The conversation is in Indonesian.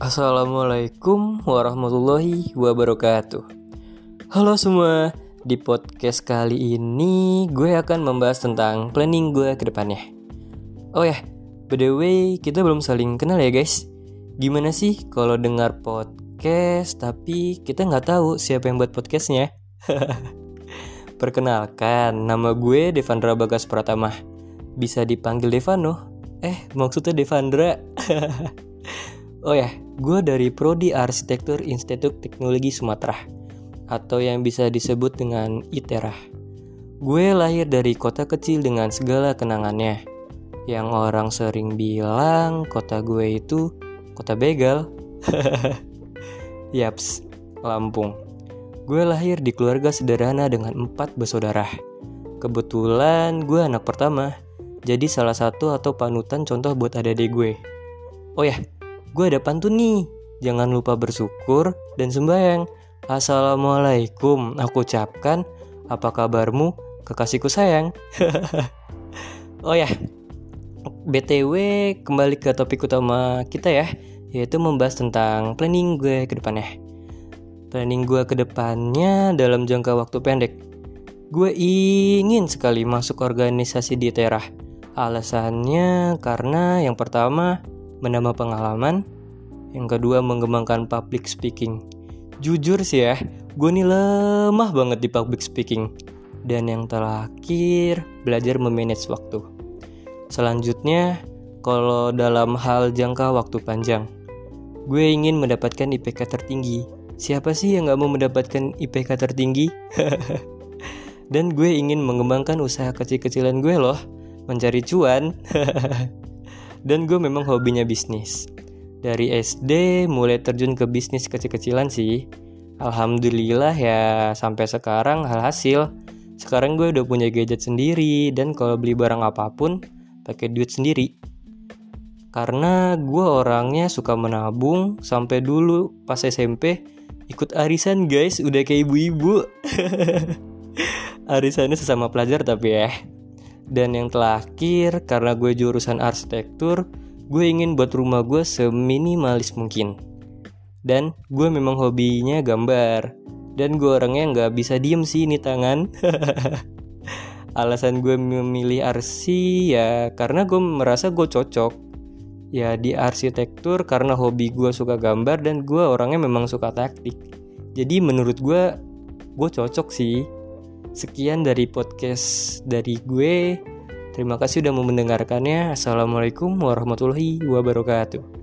Assalamualaikum warahmatullahi wabarakatuh. Halo semua, di podcast kali ini gue akan membahas tentang planning gue ke depannya. Oh ya, by the way, kita belum saling kenal ya guys. Gimana sih kalau dengar podcast tapi kita nggak tahu siapa yang buat podcastnya? Perkenalkan, nama gue Devandra Bagas Pratama. Bisa dipanggil Devano. Eh, maksudnya Devandra. oh ya, gue dari Prodi Arsitektur Institut Teknologi Sumatera atau yang bisa disebut dengan ITERA. Gue lahir dari kota kecil dengan segala kenangannya. Yang orang sering bilang kota gue itu kota begal. Yaps, Lampung. Gue lahir di keluarga sederhana dengan empat bersaudara. Kebetulan gue anak pertama, jadi salah satu atau panutan contoh buat adik-adik gue. Oh ya, gue ada pantun nih. Jangan lupa bersyukur dan sembahyang Assalamualaikum, aku ucapkan apa kabarmu kekasihku sayang? Oh ya, BTW kembali ke topik utama kita ya Yaitu membahas tentang planning gue ke depannya Planning gue ke depannya dalam jangka waktu pendek. Gue ingin sekali masuk organisasi di Terah Alasannya karena yang pertama menambah pengalaman Yang kedua mengembangkan public speaking Jujur sih ya, gue nih lemah banget di public speaking. Dan yang terakhir, belajar memanage waktu. Selanjutnya, kalau dalam hal jangka waktu panjang, gue ingin mendapatkan IPK tertinggi. Siapa sih yang gak mau mendapatkan IPK tertinggi? Dan gue ingin mengembangkan usaha kecil-kecilan gue loh, mencari cuan. Dan gue memang hobinya bisnis dari SD mulai terjun ke bisnis kecil-kecilan sih. Alhamdulillah ya sampai sekarang hasil sekarang gue udah punya gadget sendiri dan kalau beli barang apa pun pakai duit sendiri. Karena gue orangnya suka menabung sampai dulu pas SMP ikut arisan guys udah kayak ibu-ibu. Arisannya sesama pelajar tapi ya. Dan yang terakhir karena gue jurusan arsitektur, gue ingin buat rumah gue seminimalis mungkin. Dan gue memang hobinya gambar. Dan gue orangnya nggak bisa diem sih ini tangan. Alasan gue memilih arsi ya karena gue merasa gue cocok. Ya di arsitektur karena hobi gue suka gambar dan gue orangnya memang suka taktik. Jadi menurut gue gue cocok sih. Sekian dari podcast dari gue. Terima kasih sudah mendengarkannya. Assalamualaikum warahmatullahi wabarakatuh.